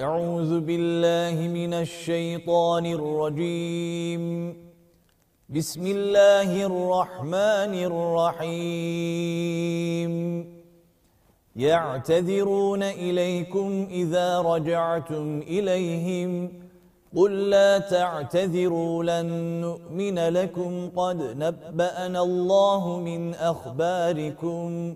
أعوذ بالله من الشيطان الرجيم. بسم الله الرحمن الرحيم. يعتذرون إليكم إذا رجعتم إليهم. قل لا تعتذروا لن نؤمن لكم. قد نبأنا الله من أخباركم.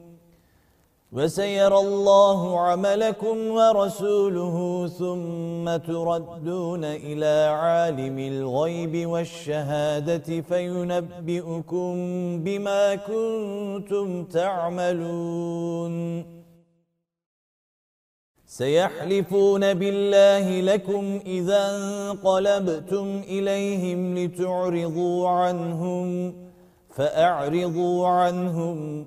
وسيرى الله عملكم ورسوله ثم تردون إلى عالم الغيب والشهادة فينبئكم بما كنتم تعملون. سيحلفون بالله لكم إذا انقلبتم إليهم لتعرضوا عنهم فأعرضوا عنهم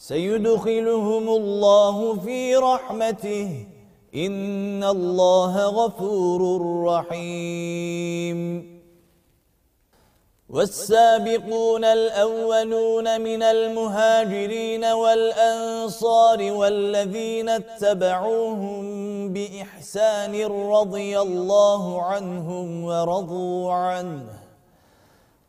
سيدخلهم الله في رحمته. إن الله غفور رحيم. والسابقون الأولون من المهاجرين والأنصار والذين اتبعوهم بإحسان رضي الله عنهم ورضوا عنه.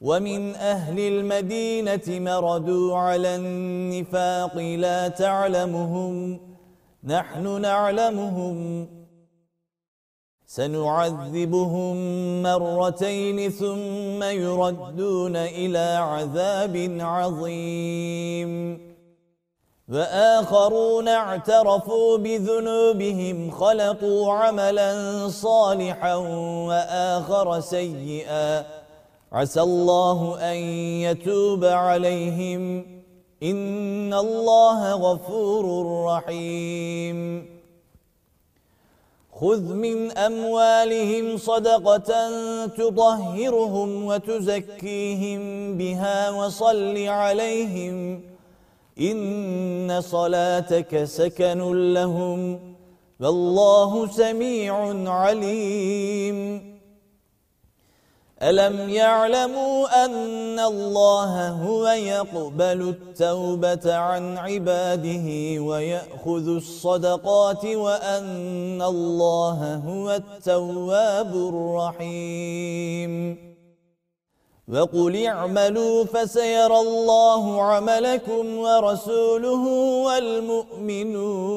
ومن أهل المدينة مردوا على النفاق لا تعلمهم نحن نعلمهم. سنعذبهم مرتين ثم يردون إلى عذاب عظيم. وآخرون اعترفوا بذنوبهم خلقوا عملا صالحا وآخر سيئا. عسى الله أن يتوب عليهم. إن الله غفور رحيم. خذ من أموالهم صدقة تطهرهم وتزكيهم بها وصل عليهم. إن صلاتك سكن لهم. والله سميع عليم. ألم يعلموا أن الله هو يقبل التوبة عن عباده ويأخذ الصدقات وأن الله هو التواب الرحيم وقل اعملوا فسيرى الله عملكم ورسوله والمؤمنون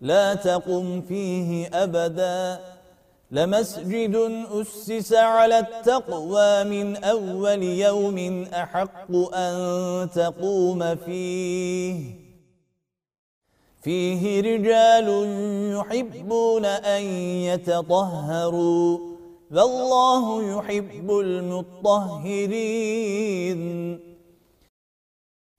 لا تقم فيه أبدا. لمسجد أسس على التقوى من أول يوم أحق أن تقوم فيه. فيه رجال يحبون أن يتطهروا والله يحب المطهرين.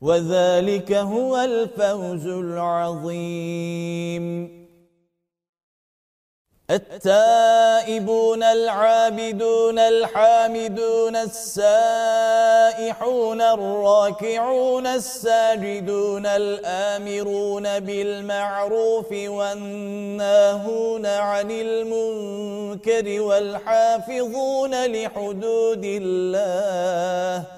وذلك هو الفوز العظيم. التائبون العابدون الحامدون السائحون الراكعون الساجدون الآمرون بالمعروف والناهون عن المنكر والحافظون لحدود الله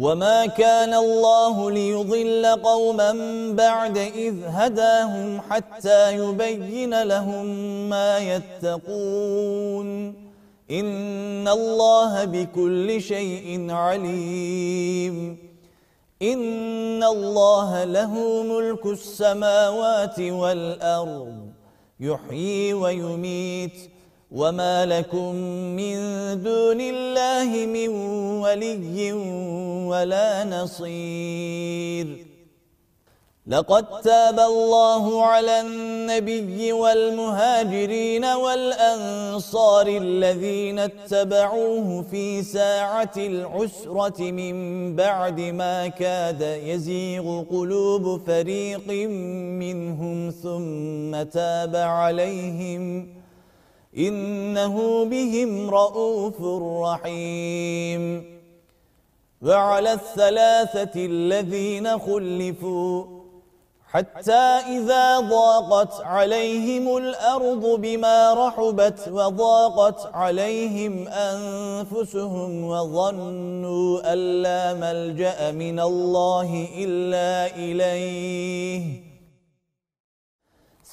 وما كان الله ليضل قوما بعد إذ هداهم حتى يبين لهم ما يتقون إن الله بكل شيء عليم إن الله له ملك السماوات والأرض يحيي ويميت وما لكم من دون الله من ولي ولا نصير لقد تاب الله على النبي والمهاجرين والأنصار الذين اتبعوه في ساعة العسرة من بعد ما كاد يزيغ قلوب فريق منهم ثم تاب عليهم إنه بهم رؤوف رحيم. وعلى الثلاثة الذين خلفوا حتى إذا ضاقت عليهم الأرض بما رحبت وضاقت عليهم أنفسهم وظنوا أن لا ملجأ من الله إلا إليه.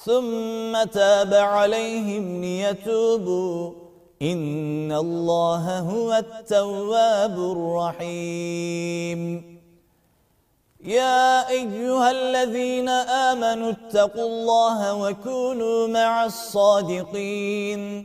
ثم تاب عليهم ليتوبوا. إن الله هو التواب الرحيم. يا أيها الذين آمنوا اتقوا الله وكونوا مع الصادقين.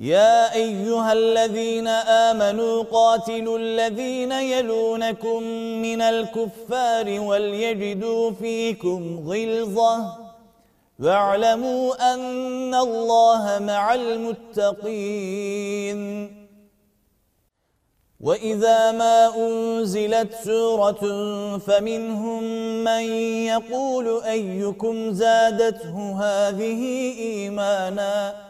يا أيها الذين آمنوا قاتلوا الذين يلونكم من الكفار وليجدوا فيكم غلظة. واعلموا أن الله مع المتقين. وَإِذَا مَا أُنْزِلَتْ سُورَةٌ فَمِنْهُمْ مَنْ يَقُولُ أَيُّكُمْ زَادَتْهُ هَذِهِ إِيمَانًا؟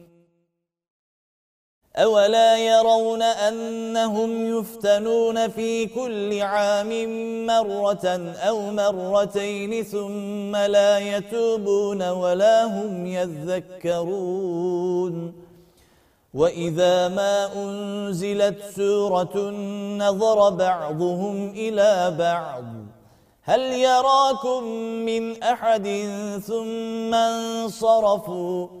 أولا يرون أنهم يفتنون في كل عام مرة أو مرتين ثم لا يتوبون ولا هم يذكرون وإذا ما أنزلت سورة نظر بعضهم إلى بعض هل يراكم من أحد ثم انصرفوا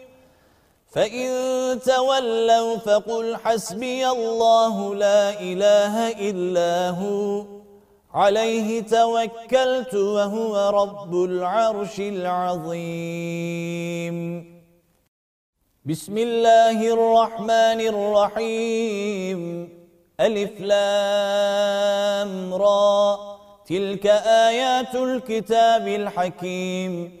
فإن تولوا فقل حسبي الله لا إله إلا هو عليه توكلت وهو رب العرش العظيم. بسم الله الرحمن الرحيم. ألف لام را. تلك آيات الكتاب الحكيم.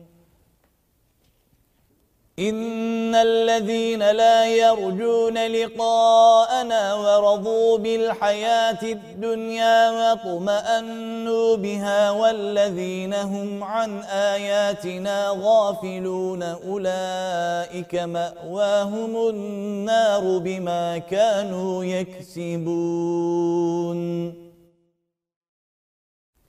إن الذين لا يرجون لقاءنا ورضوا بالحياة الدنيا وطمأنوا بها والذين هم عن آياتنا غافلون أولئك مأواهم النار بما كانوا يكسبون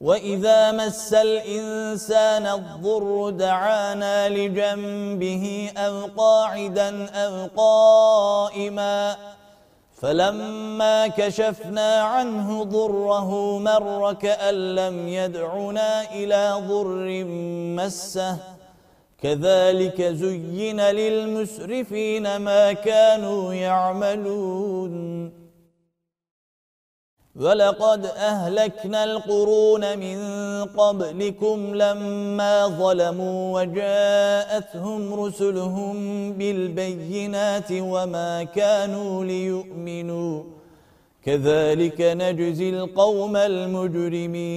وإذا مس الإنسان الضر دعانا لجنبه أو قاعدا أو قائما فلما كشفنا عنه ضره مر كأن لم يدعنا إلى ضر مسه كذلك زين للمسرفين ما كانوا يعملون ولقد أهلكنا القرون من قبلكم لما ظلموا وجاءتهم رسلهم بالبينات وما كانوا ليؤمنوا. كذلك نجزي القوم المجرمين.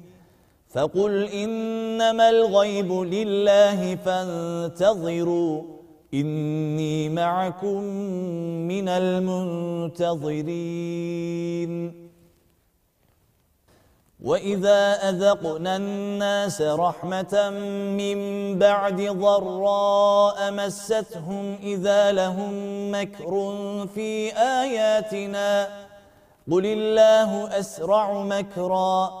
فقل إنما الغيب لله فانتظروا إني معكم من المنتظرين. وإذا أذقنا الناس رحمة من بعد ضراء مستهم إذا لهم مكر في آياتنا قل الله أسرع مكراً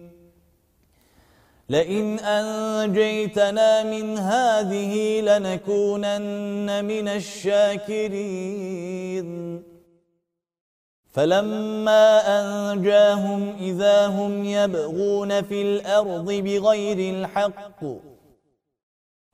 لئن أنجيتنا من هذه لنكونن من الشاكرين. فلما أنجاهم إذا هم يبغون في الأرض بغير الحق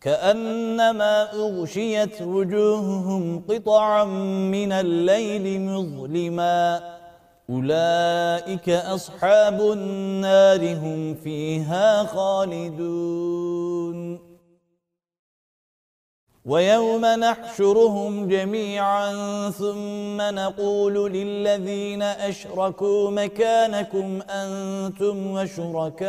كأنما أغشيت وجوههم قطعا من الليل مظلما. أولئك أصحاب النار هم فيها خالدون. ويوم نحشرهم جميعا ثم نقول للذين أشركوا مكانكم أنتم وشركاؤكم.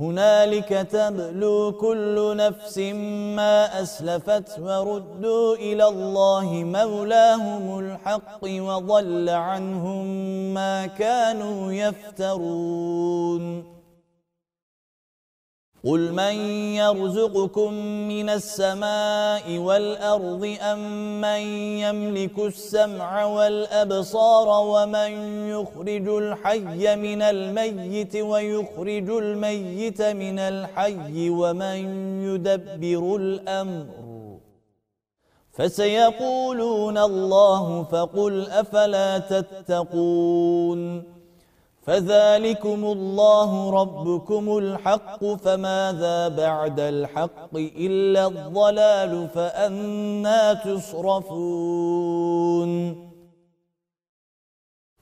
هنالك تبلو كل نفس ما أسلفت وردوا إلى الله مولاهم الحق وضل عنهم ما كانوا يفترون قل من يرزقكم من السماء والأرض أم من يملك السمع والأبصار ومن يخرج الحي من الميت ويخرج الميت من الحي ومن يدبر الأمر فسيقولون الله فقل أفلا تتقون فذلكم الله ربكم الحق فماذا بعد الحق إلا الضلال فأنا تصرفون.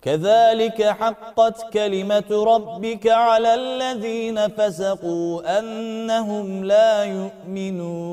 كذلك حقت كلمة ربك على الذين فسقوا أنهم لا يؤمنون.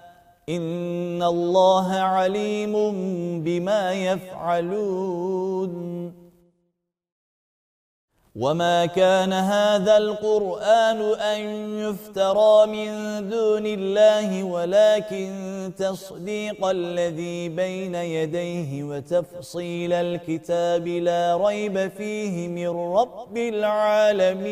إن الله عليم بما يفعلون. وما كان هذا القرآن أن يفترى من دون الله ولكن تصديق الذي بين يديه وتفصيل الكتاب لا ريب فيه من رب العالمين.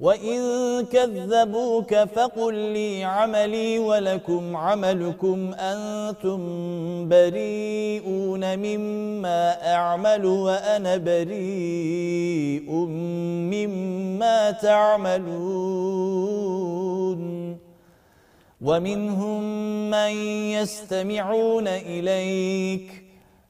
وَإِن كَذَّبُوكَ فَقُل لِّي عَمَلِي وَلَكُمْ عَمَلُكُمْ أَنتُم بَرِيئُونَ مِمَّا أَعْمَلُ وَأَنَا بَرِيءٌ مِّمَّا تَعْمَلُونَ. وَمِنْهُم مَّن يَسْتَمِعُونَ إِلَيْكَ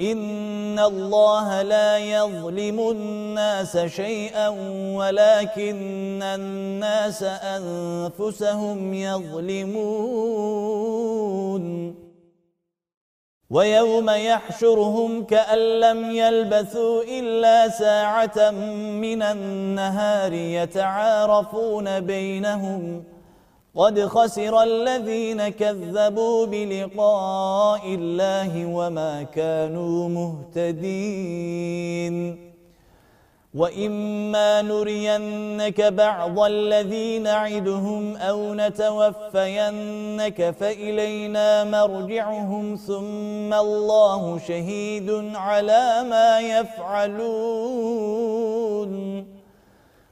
إن الله لا يظلم الناس شيئا ولكن الناس أنفسهم يظلمون ويوم يحشرهم كأن لم يلبثوا إلا ساعة من النهار يتعارفون بينهم قد خسر الذين كذبوا بلقاء الله وما كانوا مهتدين. وَإِمَّا نُرِيَنَّكَ بَعْضَ الَّذِي نَعِدُهُمْ أَوْ نَتَوَفَّيَنَّكَ فَإِلَيْنَا مَرْجِعُهُمْ ثُمَّ اللَّهُ شَهِيدٌ عَلَى مَا يَفْعَلُونَ.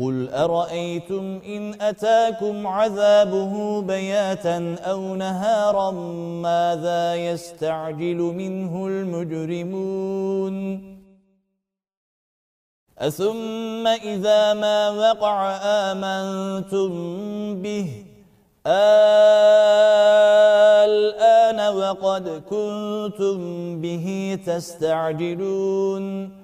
قل أرأيتم إن أتاكم عذابه بياتا أو نهارا ماذا يستعجل منه المجرمون أثم إذا ما وقع آمنتم به الآن وقد كنتم به تستعجلون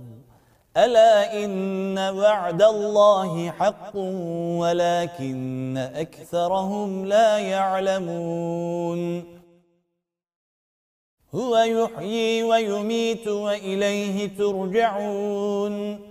ألا إن وعد الله حق ولكن أكثرهم لا يعلمون. هو يحيي ويميت وإليه ترجعون.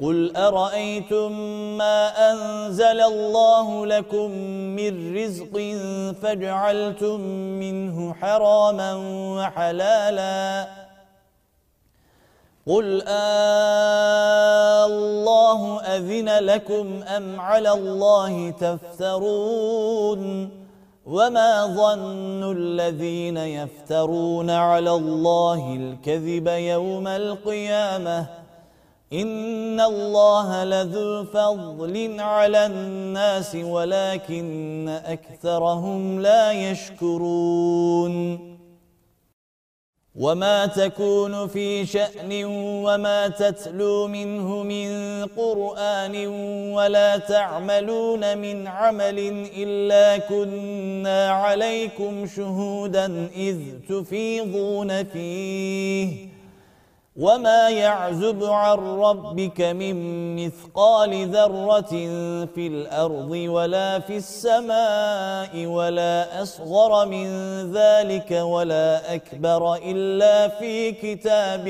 قل أرأيتم ما أنزل الله لكم من رزق فجعلتم منه حراما وحلالا قل آه الله أذن لكم أم على الله تفترون وما ظن الذين يفترون على الله الكذب يوم القيامة إن الله لذو فضل على الناس ولكن أكثرهم لا يشكرون وما تكون في شأن وما تتلو منه من قرآن ولا تعملون من عمل إلا كنا عليكم شهودا إذ تفيضون فيه وما يعزب عن ربك من مثقال ذرة في الأرض ولا في السماء ولا أصغر من ذلك ولا أكبر إلا في كتاب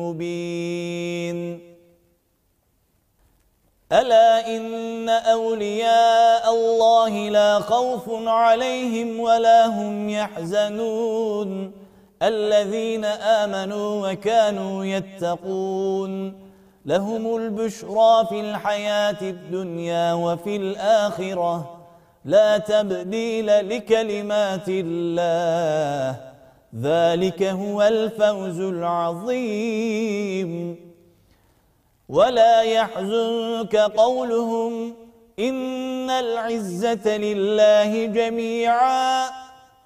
مبين. ألا إن أولياء الله لا خوف عليهم ولا هم يحزنون. الذين آمنوا وكانوا يتقون. لهم البشرى في الحياة الدنيا وفي الآخرة. لا تبديل لكلمات الله. ذلك هو الفوز العظيم. ولا يحزنك قولهم إن العزة لله جميعا.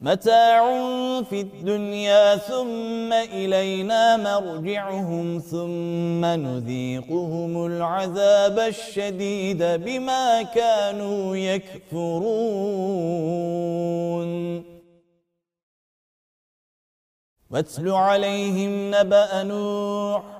متاع في الدنيا ثم إلينا مرجعهم ثم نذيقهم العذاب الشديد بما كانوا يكفرون. واتل عليهم نبأ نوح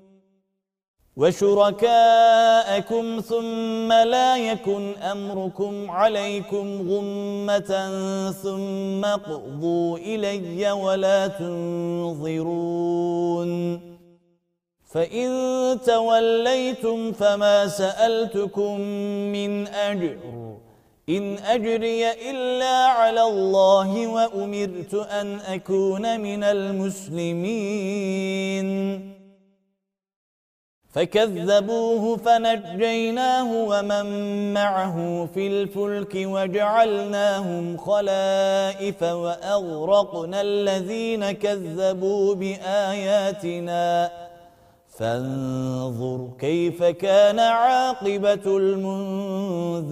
وشركاءكم ثم لا يكن أمركم عليكم غمة ثم قضوا إلي ولا تنظرون فإن توليتم فما سألتكم من أجر إن أجري إلا على الله وأمرت أن أكون من المسلمين فكذبوه فنجيناه ومن معه في الفلك وجعلناهم خلائف وأغرقنا الذين كذبوا بآياتنا. فانظر كيف كان عاقبة المنذرين.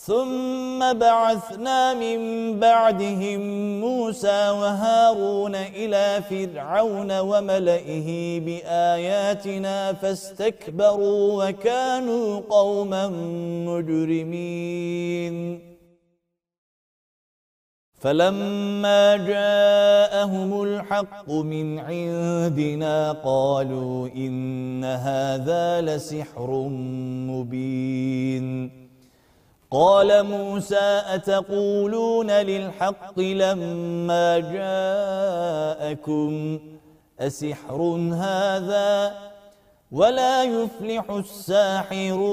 ثم بعثنا من بعدهم موسى وهارون إلى فرعون وملئه بآياتنا فاستكبروا وكانوا قوما مجرمين. فلما جاءهم الحق من عندنا قالوا إن هذا لسحر مبين. قال موسى أتقولون للحق لما جاءكم أسحر هذا ولا يفلح الساحرون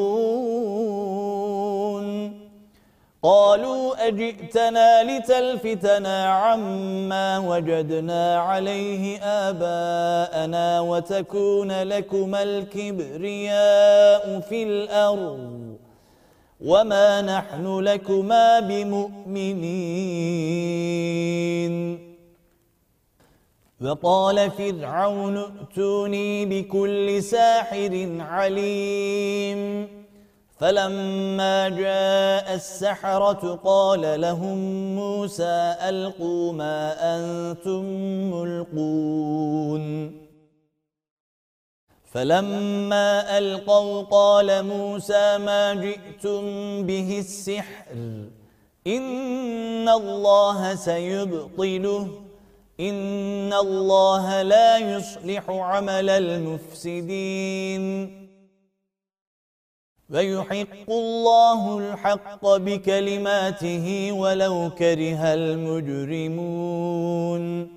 قالوا أجئتنا لتلفتنا عما وجدنا عليه آباءنا وتكون لكما الكبرياء في الأرض. وما نحن لكما بمؤمنين وقال فرعون ائتوني بكل ساحر عليم فلما جاء السحرة قال لهم موسى ألقوا ما أنتم ملقون فلما ألقوا قال موسى ما جئتم به السحر. إن الله سيبطله. إن الله لا يصلح عمل المفسدين. ويحق الله الحق بكلماته ولو كره المجرمون.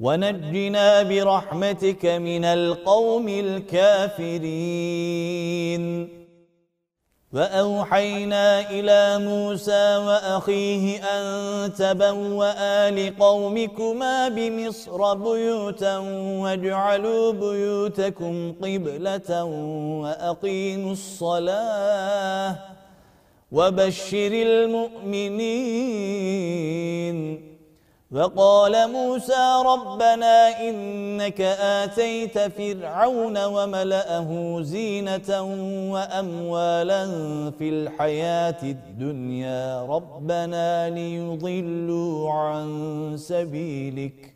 ونجنا برحمتك من القوم الكافرين. وأوحينا إلى موسى وأخيه أن تبوأ لقومكما بمصر بيوتا واجعلوا بيوتكم قبلة وأقيموا الصلاة وبشر المؤمنين. وقال موسى ربنا إنك آتيت فرعون وملأه زينة وأموالا في الحياة الدنيا ربنا ليضلوا عن سبيلك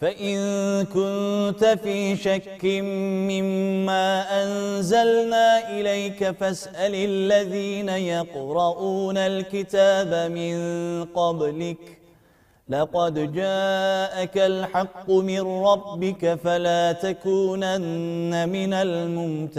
فإن كنت في شك مما أنزلنا إليك فاسأل الذين يقرؤون الكتاب من قبلك. لقد جاءك الحق من ربك فلا تكونن من الممترين.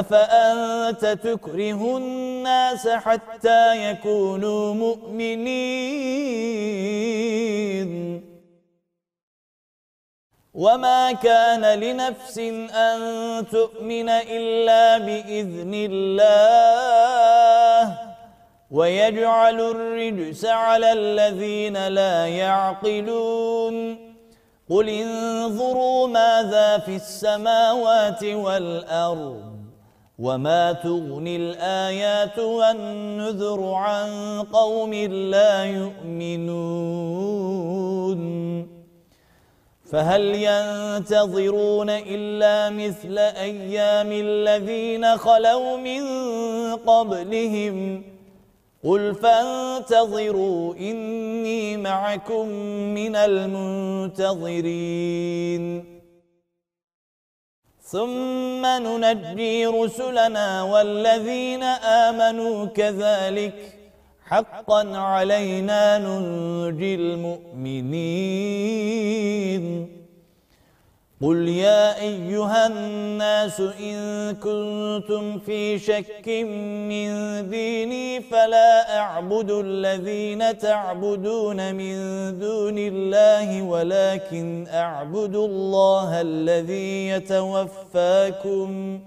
أفأنت تكره الناس حتى يكونوا مؤمنين؟ وما كان لنفس أن تؤمن إلا بإذن الله ويجعل الرجس على الذين لا يعقلون. قل انظروا ماذا في السماوات والأرض. وما تغني الآيات والنذر عن قوم لا يؤمنون فهل ينتظرون إلا مثل أيام الذين خلوا من قبلهم قل فانتظروا إني معكم من المنتظرين ثم ننجي رسلنا والذين آمنوا كذلك. حقا علينا ننجي المؤمنين. قل يا أيها الناس إن كنتم في شك من ديني فلا أعبد الذين تعبدون من دون الله ولكن أعبد الله الذي يتوفاكم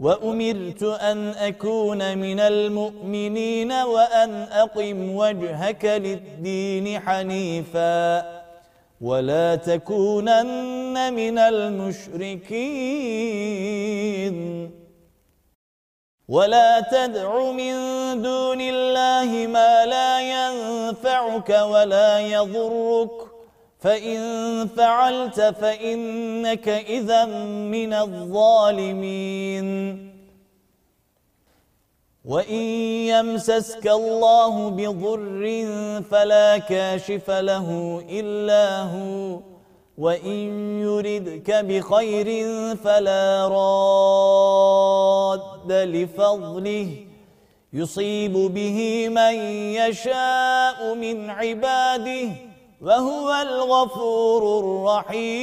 وأمرت أن أكون من المؤمنين وأن أقم وجهك للدين حنيفاً ولا تكونن من المشركين. ولا تدع من دون الله ما لا ينفعك ولا يضرك. فإن فعلت فإنك إذا من الظالمين. وَإِن يَمْسَسْكَ اللَّهُ بِضُرٍّ فَلَا كَاشِفَ لَهُ إِلَّا هُوَ وَإِن يُرِدْكَ بِخَيْرٍ فَلَا رَادَّ لِفَضْلِهِ يُصِيبُ بِهِ مَن يَشَاءُ مِنْ عِبَادِهِ وَهُوَ الْغَفُورُ الرَّحِيمُ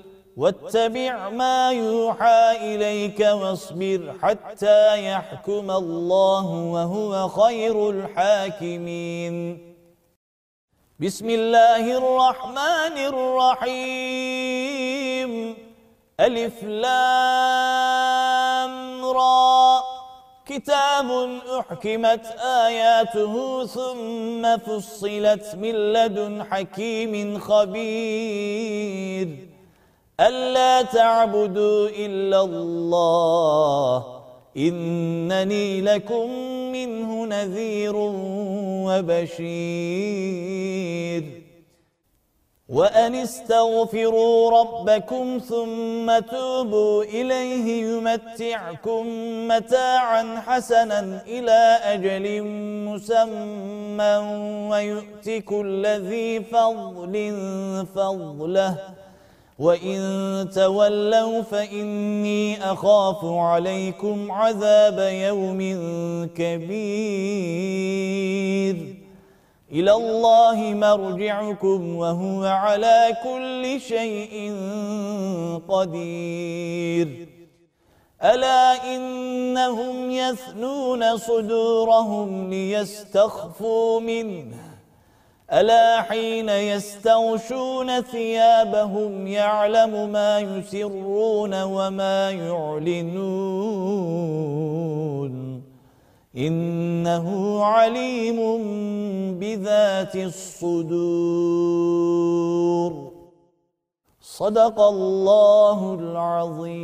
واتبع ما يوحى إليك واصبر حتى يحكم الله وهو خير الحاكمين. بسم الله الرحمن الرحيم. ألف لام را. كتاب أحكمت آياته ثم فصلت من لدن حكيم خبير. ألا تعبدوا إلا الله إنني لكم منه نذير وبشير. وأن استغفروا ربكم ثم توبوا إليه يمتعكم متاعا حسنا إلى أجل مسمى ويؤتك كل ذي فضل فضله. وَإِن تَوَلَّوْا فَإِنِّي أَخَافُ عَلَيْكُمْ عَذَابَ يَوْمٍ كَبِيرٍ إِلَى اللَّهِ مَرْجِعُكُمْ وَهُوَ عَلَى كُلِّ شَيْءٍ قَدِيرٌ أَلَا إِنَّهُمْ يَثْنُونَ صُدُورَهُمْ لِيَسْتَخْفُوا مِنْهُ ألا حين يستغشون ثيابهم يعلم ما يسرون وما يعلنون؟ إنه عليم بذات الصدور. صدق الله العظيم.